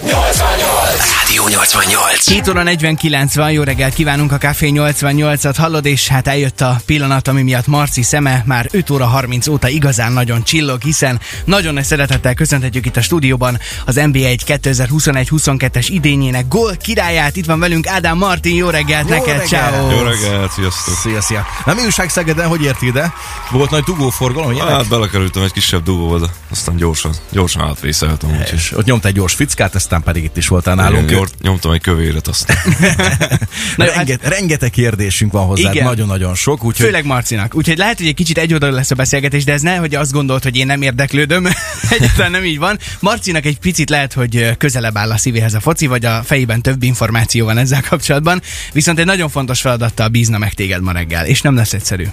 88! Rádió 88. 7 óra 49 van, jó reggelt kívánunk a Café 88-at, hallod, és hát eljött a pillanat, ami miatt Marci szeme már 5 óra 30 óta igazán nagyon csillog, hiszen nagyon nagy szeretettel köszönhetjük itt a stúdióban az NBA 1 2021-22-es idényének gól királyát. Itt van velünk Ádám Martin, jó reggelt Jó neked, ciao. Jó reggelt, sziasztok! Szia, szia. Na mi újság Szegeden, hogy érti ide? Volt nagy dugóforgalom, ilyenek? Hát belekerültem egy kisebb dugóba, aztán gyorsan, gyorsan átvészeltem, úgyhogy ott nyomta egy gyors fickát, aztán pedig itt is voltál nálunk. Gyor- nyomtam egy kövéret aztán. Na, jó, hát- renget, rengeteg kérdésünk van hozzá, Igen. nagyon-nagyon sok, úgyhogy Főleg Marcinak. Úgyhogy lehet, hogy egy kicsit egyoldalú lesz a beszélgetés, de ez ne, hogy azt gondolt, hogy én nem érdeklődöm. Egyáltalán nem így van. Marcinak egy picit lehet, hogy közelebb áll a szívéhez a foci, vagy a fejében több információ van ezzel kapcsolatban. Viszont egy nagyon fontos feladattal bízna meg téged ma reggel, és nem lesz egyszerű.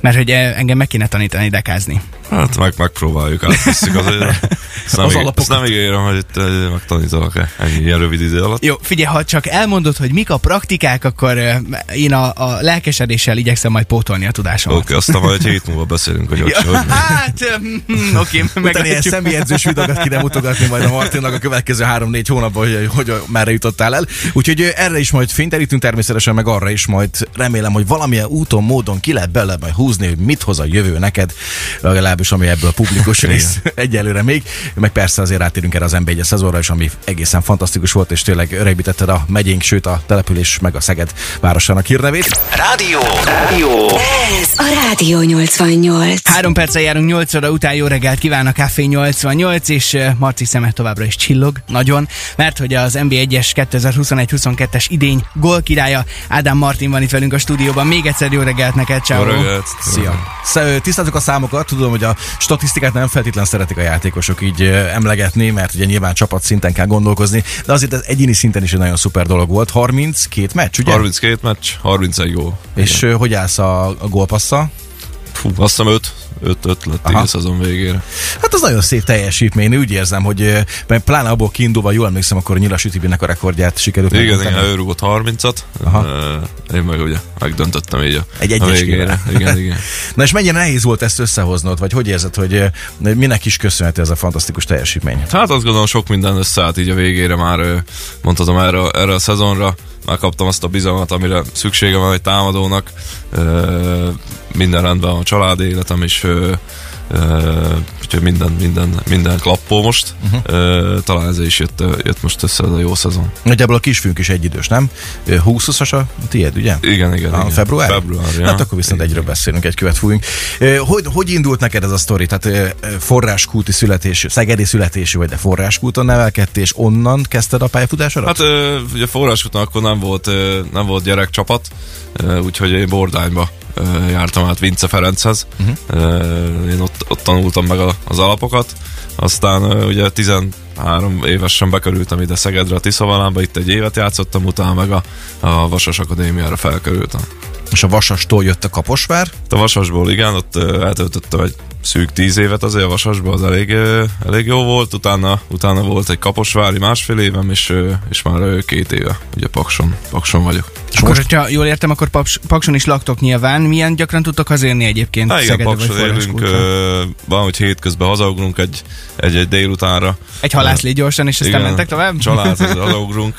Mert hogy eh, engem meg kéne tanítani dekázni. Hát meg, megpróbáljuk, átvisszük azért. Ezt nem, Az íg- ezt nem ígérem, hogy itt eh, megtanítalak-e ennyi ilyen rövid idő alatt. Jó, figyelj, ha csak elmondod, hogy mik a praktikák, akkor eh, én a, a lelkesedéssel igyekszem majd pótolni a tudásomat. Oké, okay, aztán majd egy hét múlva beszélünk, hogy Ja, hogy hát, hm, oké, Utána ilyen meglátjuk. személyedzős videókat kéne mutogatni majd a Martinnak a következő három-négy hónapban, hogy, hogy, hogy merre jutottál el. Úgyhogy erre is majd fényterítünk természetesen, meg arra is majd remélem, hogy valamilyen úton, módon ki lehet bele majd húzni, hogy mit hoz a jövő neked, legalábbis ami ebből publikus rész egyelőre még. Meg persze azért rátérünk erre az nb 1 szezonra is, ami egészen fantasztikus volt, és tényleg öregbítetted a megyénk, sőt a település meg a Szeged városának hírnevét. Rádió. Rádió. Ez a Rádió 88. Három perccel járunk 8 óra után, jó reggelt kíván a Café 88, és eh, Marci szeme továbbra is csillog, nagyon, mert hogy az NBA 1-es 2021-22-es idény gól királya Ádám Martin van itt velünk a stúdióban. Még egyszer jó reggelt neked, Jó ciao. reggelt! Szia! Sz- Tisztázzuk a számokat, tudom, hogy a statisztikát nem feltétlen szeretik a játékosok így emlegetni, mert ugye nyilván csapat szinten kell gondolkozni, de azért ez egyéni szinten is egy nagyon szuper dolog volt. 32 meccs, ugye? 32 meccs, 31 gól. És ö, hogy állsz a, a gólpasszal? Fú, azt hiszem 5, 5, 5 lett Aha. így a szezon végére. Hát az nagyon szép teljesítmény, én úgy érzem, hogy mert pláne abból kiindulva, jól emlékszem, akkor a Nyilas Ütibinek a rekordját sikerült Igen, igen, ő rúgott 30-at, Aha. Én meg ugye megdöntöttem így a, Egy a végére. Igen, igen. Na és mennyire nehéz volt ezt összehoznod, vagy hogy érzed, hogy minek is köszönhető ez a fantasztikus teljesítmény? Hát azt gondolom sok minden összeállt így a végére már mondhatom erre, erre a szezonra. Megkaptam azt a bizalmat, amire szüksége van egy támadónak. Minden rendben a családi életem is. Úgyhogy minden, minden, minden klappó most. Uh-huh. Talán ez is jött, jött most össze ez a jó szezon. Nagyjából a kisfiunk is egyidős, nem? 20-as a tiéd, ugye? Igen, igen. A igen. február? Február, ja. Hát akkor viszont Igen. egyről beszélünk, egy követ fújunk. Hogy, hogy indult neked ez a sztori? Tehát forráskúti születésű, szegedi születésű vagy, de forráskúton nevelkedtél, és onnan kezdted a pályafutásodat? Hát ugye forrásúton akkor nem volt, nem volt gyerekcsapat, úgyhogy én Bordányba jártam át Vince Ferenchez. Uh-huh. Én ott, ott tanultam meg a, az alapokat, aztán ugye 13 évesen bekerültem ide Szegedre a Tiszavalámba, itt egy évet játszottam, utána meg a, a Vasas Akadémiára felkerültem. És a Vasastól jött a Kaposvár? A Vasasból igen, ott eltöltöttem egy szűk tíz évet azért a Vasasból, az elég, elég jó volt, utána, utána volt egy Kaposvári másfél évem, és, és már két éve ugye Pakson, Pakson vagyok. És akkor, hogyha jól értem, akkor Paks, Pakson is laktok nyilván. Milyen gyakran tudtok hazérni egyébként Hát igen, Pakson élünk, ö, van, hogy hétközben hazaugrunk egy, egy, egy délutánra. Egy halászlé gyorsan, és aztán mentek tovább? Család, hazaugrunk,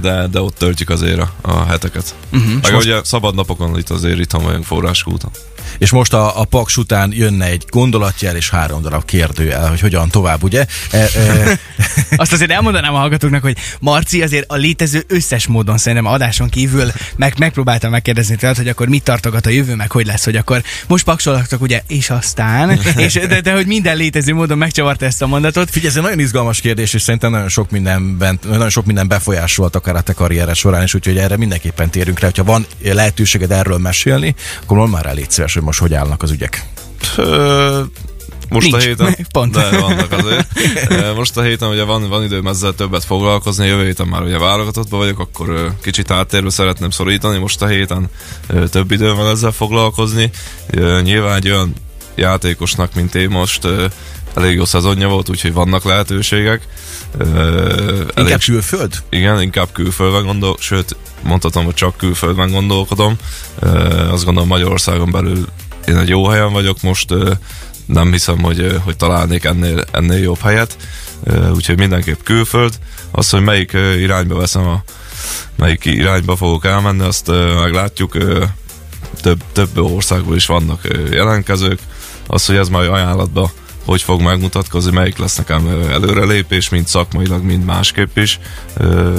de, de ott töltjük azért a, a heteket. Uh-huh. Meg ugye szabad napokon itt azért itthon vagyunk forráskúton. És most a, a Paks után jönne egy gondolatjel és három darab kérdőjel, hogy hogyan tovább, ugye? E, e, Azt azért elmondanám a hallgatóknak, hogy Marci azért a létező összes módon szerintem adáson kívül meg, megpróbáltam megkérdezni tőled, hogy akkor mit tartogat a jövő, meg hogy lesz, hogy akkor most paksolaktok, ugye, és aztán, és, de, de, hogy minden létező módon megcsavarta ezt a mondatot. Figyelj, ez egy nagyon izgalmas kérdés, és szerintem nagyon sok mindenben, nagyon sok minden befolyásolt akár a te karriered során, és úgyhogy erre mindenképpen térünk rá. Hogyha van lehetőséged erről mesélni, akkor már légy szíves, hogy most hogy állnak az ügyek. Most Nincs. a héten, Pont. de vannak azért. Most a héten ugye van, van időm ezzel többet foglalkozni, jövő héten már ugye válogatottban vagyok, akkor kicsit áttérve szeretném szorítani, most a héten több időm van ezzel foglalkozni. Nyilván egy olyan játékosnak, mint én most elég jó szezonja volt, úgyhogy vannak lehetőségek. Ö, Inkább elég külföld? igen, inkább külföldben gondol, sőt, mondhatom, hogy csak külföldben gondolkodom. Azt gondolom Magyarországon belül én egy jó helyen vagyok most, nem hiszem, hogy, hogy találnék ennél, ennél jobb helyet, úgyhogy mindenképp külföld. Az, hogy melyik irányba veszem a melyik irányba fogok elmenni, azt meglátjuk. Több, több országból is vannak ö, jelentkezők. Az, hogy ez majd ajánlatba hogy fog megmutatkozni, melyik lesz nekem előrelépés, mind szakmailag, mind másképp is.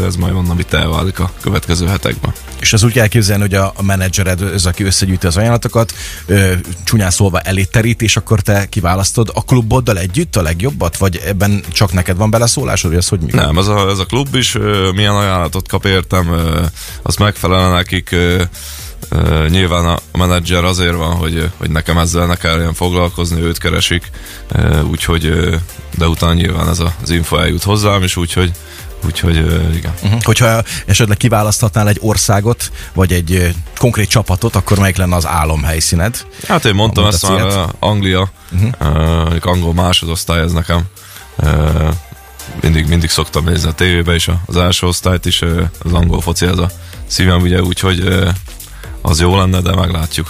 Ez majd van, amit elválik a következő hetekben. És az úgy elképzelni, hogy a, a menedzsered, az, aki összegyűjti az ajánlatokat, csúnyán szólva elé terít, és akkor te kiválasztod a kluboddal együtt a legjobbat, vagy ebben csak neked van beleszólásod, vagy az hogy működik? Nem, ez a, ez a klub is milyen ajánlatot kap értem, ö, az megfelel nekik. Ö, Nyilván a menedzser azért van, hogy, hogy nekem ezzel ne kelljen foglalkozni, őt keresik, úgyhogy, de utána nyilván ez az info eljut hozzám is, úgyhogy, úgyhogy igen. Uh-huh. Hogyha esetleg kiválaszthatnál egy országot, vagy egy konkrét csapatot, akkor melyik lenne az álomhelyszíned? Hát én mondtam Mondta ezt már, Anglia, uh-huh. angol másodosztály ez nekem. Mindig, mindig szoktam nézni a tévébe is, az első osztályt is, az angol foci ez a szívem, ugye, úgyhogy az jó lenne, de meglátjuk.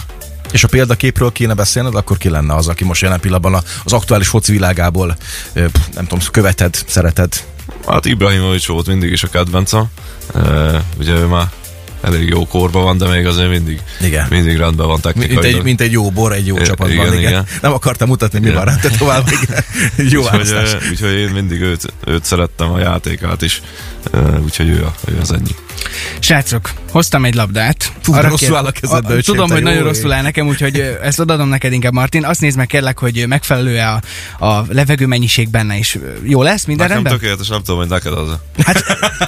És a példaképről kéne beszélned, akkor ki lenne az, aki most jelen pillanatban az aktuális foci világából, nem tudom, követed, szereted? Hát Ibrahimovic volt mindig is a kedvencem. Ugye ő már elég jó korban van, de még azért mindig, Igen. mindig rendben van Mint technikailag. egy, mint egy jó bor, egy jó I- csapatban. igen, Igen, igen. Nem akartam mutatni, mi Igen. van rá, tovább. Jó úgyhogy, úgyhogy én mindig őt, őt szerettem, a játékát is. Úgyhogy ő, a, ő az ennyi. Srácok, hoztam egy labdát. Fú, Arra rosszul kér- áll a kezedbe, a- Tudom, hogy nagyon rosszul áll nekem, úgyhogy ezt odaadom neked inkább, Martin. Azt nézd meg kérlek, hogy megfelelő a, a levegő mennyiség benne is. Jó lesz? Minden Nekem rendben? tökéletes, nem tudom, hogy neked az. Hát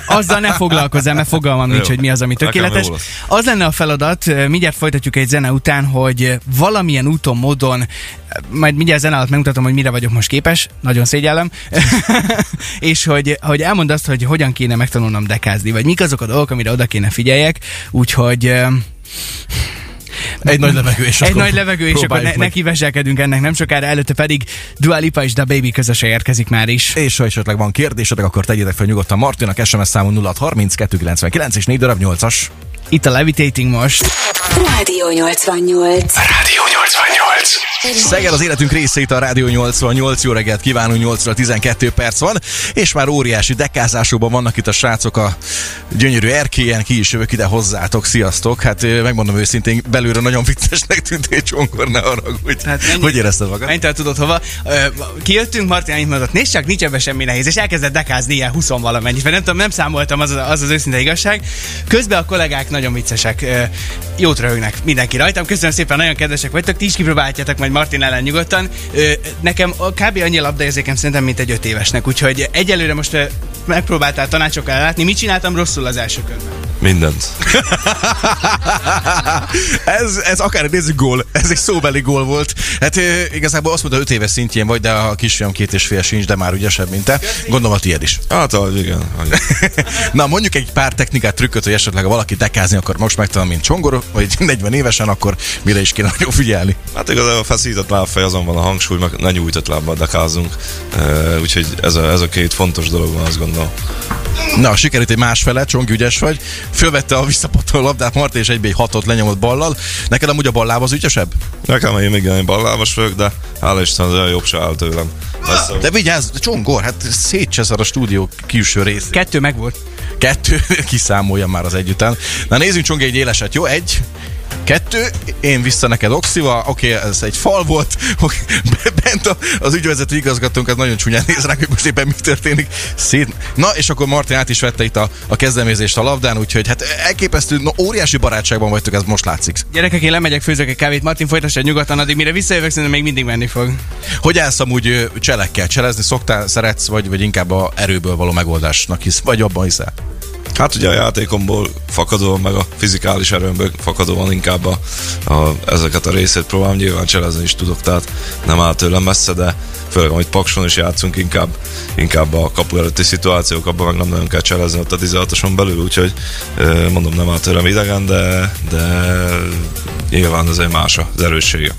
azzal ne foglalkozzál, mert fogalmam nincs, Jó. hogy mi az, ami tökéletes. Az lenne a feladat, mindjárt folytatjuk egy zene után, hogy valamilyen úton, módon, majd mindjárt zene alatt megmutatom, hogy mire vagyok most képes, nagyon szégyellem, és hogy, hogy elmondd azt, hogy hogyan kéne megtanulnom dekázni, vagy mik azok a dolgok, amire oda kéne figyeljek, úgyhogy Egy nagy levegő, és egy akkor nagy levegő, és akkor ne, neki veselkedünk ennek nem sokára, előtte pedig Dua Lipa és The Baby közösen érkezik már is. És ha esetleg van kérdésetek, akkor tegyétek fel nyugodtan Martinak, SMS számon 063299 és 4 darab 8-as. Itt a Levitating most. Rádió 88. Rádió 88. Szeged az életünk részét a Rádió 88, jó reggelt kívánunk, 8 12 perc van, és már óriási dekázásokban vannak itt a srácok a gyönyörű erkélyen, ki is jövök ide hozzátok, sziasztok. Hát megmondom őszintén, belülről nagyon viccesnek tűnt egy csongor, ne haragudj. Hát menj- hogy érezted magad? Te tudod hova. Kijöttünk, Martin annyit mondott, nézd csak, nincs ebben semmi nehéz, és elkezdett dekázni ilyen 20 valamennyit, mert nem tudom, nem számoltam, az az, az őszinte igazság. Közben a kollégák nagyon viccesek, jót röhögnek mindenki rajtam. Köszönöm szépen, nagyon kedvesek vagytok, ti is kipróbáljátok majd Martin ellen nyugodtan. Nekem a- kb. annyi labdaérzékem szerintem, mint egy öt évesnek, úgyhogy egyelőre most megpróbáltál tanácsokkal látni, mit csináltam rosszul az első körben. Mindent. ez, ez akár nézzük gól, ez egy szóbeli gól volt. Hát igazából azt mondta, 5 éves szintjén vagy, de a kisfiam két és fél sincs, de már ügyesebb, mint te. Gondolom a tiéd is. Hát, igen. Na, mondjuk egy pár technikát, trükköt, hogy esetleg ha valaki dekázni akar most megtanulni, mint csongor, vagy 40 évesen, akkor mire is kéne nagyon figyelni. Hát igazából a feszített lábfej azon van a hangsúly, meg ne nyújtott lábbal dekázunk. Uh, úgyhogy ez a, ez a két fontos dolog van, azt gondolom. Na, sikerült egy másfele, Csongi ügyes vagy. Fölvette a visszapatoló labdát Marta, és egybe egy hatot lenyomott ballal. Neked amúgy a balláb az ügyesebb? Nekem én még ilyen ballábas vagyok, de hála Isten, az olyan jobb se áll tőlem. Lesz, De vigyázz, Csongor, hát szétcseszed a stúdió külső részét. Kettő meg volt. Kettő, kiszámolja már az együttán. Na nézzünk Csongi egy éleset, jó? Egy, kettő, én vissza neked oxival, oké, okay, ez egy fal volt, okay. bent a, az ügyvezető igazgatónk az nagyon csúnyán néz ránk, hogy most éppen mi történik. Szét. Na, és akkor Martin át is vette itt a, a kezdeményezést a labdán, úgyhogy hát elképesztő, no, óriási barátságban vagytok, ez most látszik. Gyerekek, én lemegyek, főzök egy kávét, Martin folytassa nyugodtan, addig mire visszajövök, szerintem még mindig menni fog. Hogy állsz amúgy cselekkel? Cselezni szoktál, szeretsz, vagy, vagy inkább a erőből való megoldásnak hisz, vagy abban hiszel? Hát ugye a játékomból fakadóan, meg a fizikális erőmből fakadóan inkább a, a, ezeket a részét próbálom, nyilván cselezni is tudok, tehát nem áll tőlem messze, de főleg amit Pakson is játszunk, inkább, inkább a kapu előtti szituációk, abban meg nem nagyon kell cselezni ott a 16-oson belül, úgyhogy mondom, nem áll tőlem idegen, de, de nyilván azért más az erőssége.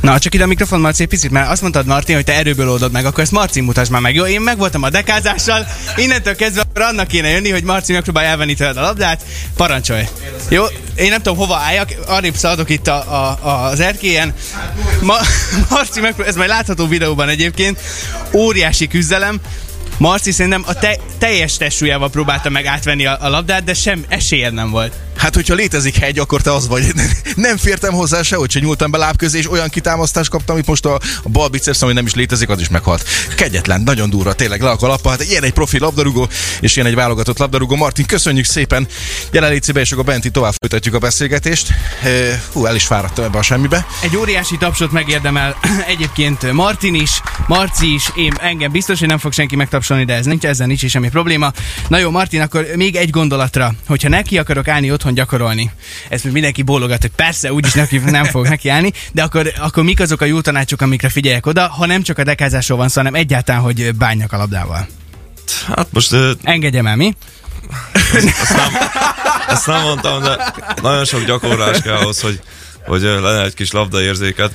Na, csak ide a mikrofon, Marci, egy picit, mert azt mondtad, Martin, hogy te erőből oldod meg, akkor ezt Marci mutasd már meg. Jó, én meg voltam a dekázással, innentől kezdve akkor annak kéne jönni, hogy Marci megpróbálja elvenni tőled a labdát. Parancsolj. Jó, én nem tudom hova álljak, arrébb szaladok itt a, a, az erkélyen. Ma, Marci megpróbál, ez majd látható videóban egyébként, óriási küzdelem. Marci szerintem a te, teljes testsúlyával próbálta meg átvenni a, a labdát, de sem esélyed nem volt. Hát, hogyha létezik hegy, akkor te az vagy. Nem fértem hozzá sehogy, se nyúltam be láb közé, és olyan kitámasztást kaptam, amit most a, a bal biceps, ami nem is létezik, az is meghalt. Kegyetlen, nagyon durva, tényleg le a kalappa. Hát ilyen egy profi labdarúgó, és ilyen egy válogatott labdarúgó. Martin, köszönjük szépen jelenlétében, és akkor benti tovább folytatjuk a beszélgetést. Hú, el is fáradtam ebbe a semmibe. Egy óriási tapsot megérdemel egyébként Martin is, Marci is, én engem biztos, hogy nem fog senki megtapsolni, de ez nincs, ezzel nincs semmi probléma. Na jó, Martin, akkor még egy gondolatra, hogyha neki akarok állni otthon gyakorolni. Ezt még mindenki bólogat, hogy persze, úgyis neki nem fog neki állni, de akkor, akkor mik azok a jó tanácsok, amikre figyelek oda, ha nem csak a dekázásról van szó, hanem egyáltalán, hogy bánjak a labdával. Hát most... Uh, Engedjem el, mi? Ezt nem, ezt nem mondtam, de nagyon sok gyakorlás kell ahhoz, hogy, hogy lenne egy kis labdaérzéket.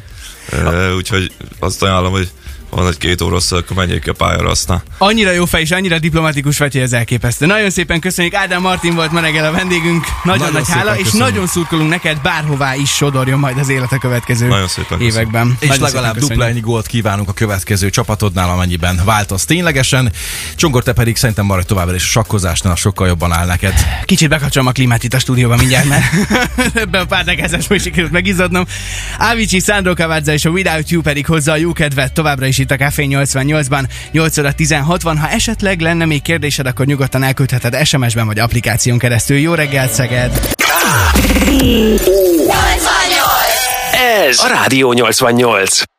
Úgyhogy azt ajánlom, hogy van egy két óra akkor menjék a pályára aztán. Annyira jó fej és annyira diplomatikus vagy, hogy ez elképesztő. Nagyon szépen köszönjük, Ádám Martin volt ma reggel a vendégünk. Nagyon, nagyon nagy hála, és nagyon szurkolunk neked, bárhová is sodorjon majd az élet a következő nagyon szépen években. És nagyon legalább dupla ennyi gólt kívánunk a következő csapatodnál, amennyiben változ ténylegesen. Csongor, te pedig szerintem maradj továbbra is a sakkozásnál sokkal jobban áll neked. Kicsit bekapcsolom a klímát itt a stúdióban mindjárt, mert ebben a pár is sikerült megizadnom. Avicii, Sandro Cavazza és a Without You pedig hozza a jó kedvet továbbra is itt a Café 88-ban 8 óra 16 van. Ha esetleg lenne még kérdésed, akkor nyugodtan elküldheted SMS-ben vagy applikáción keresztül. Jó reggelt, Szeged! Ez a Rádió 88.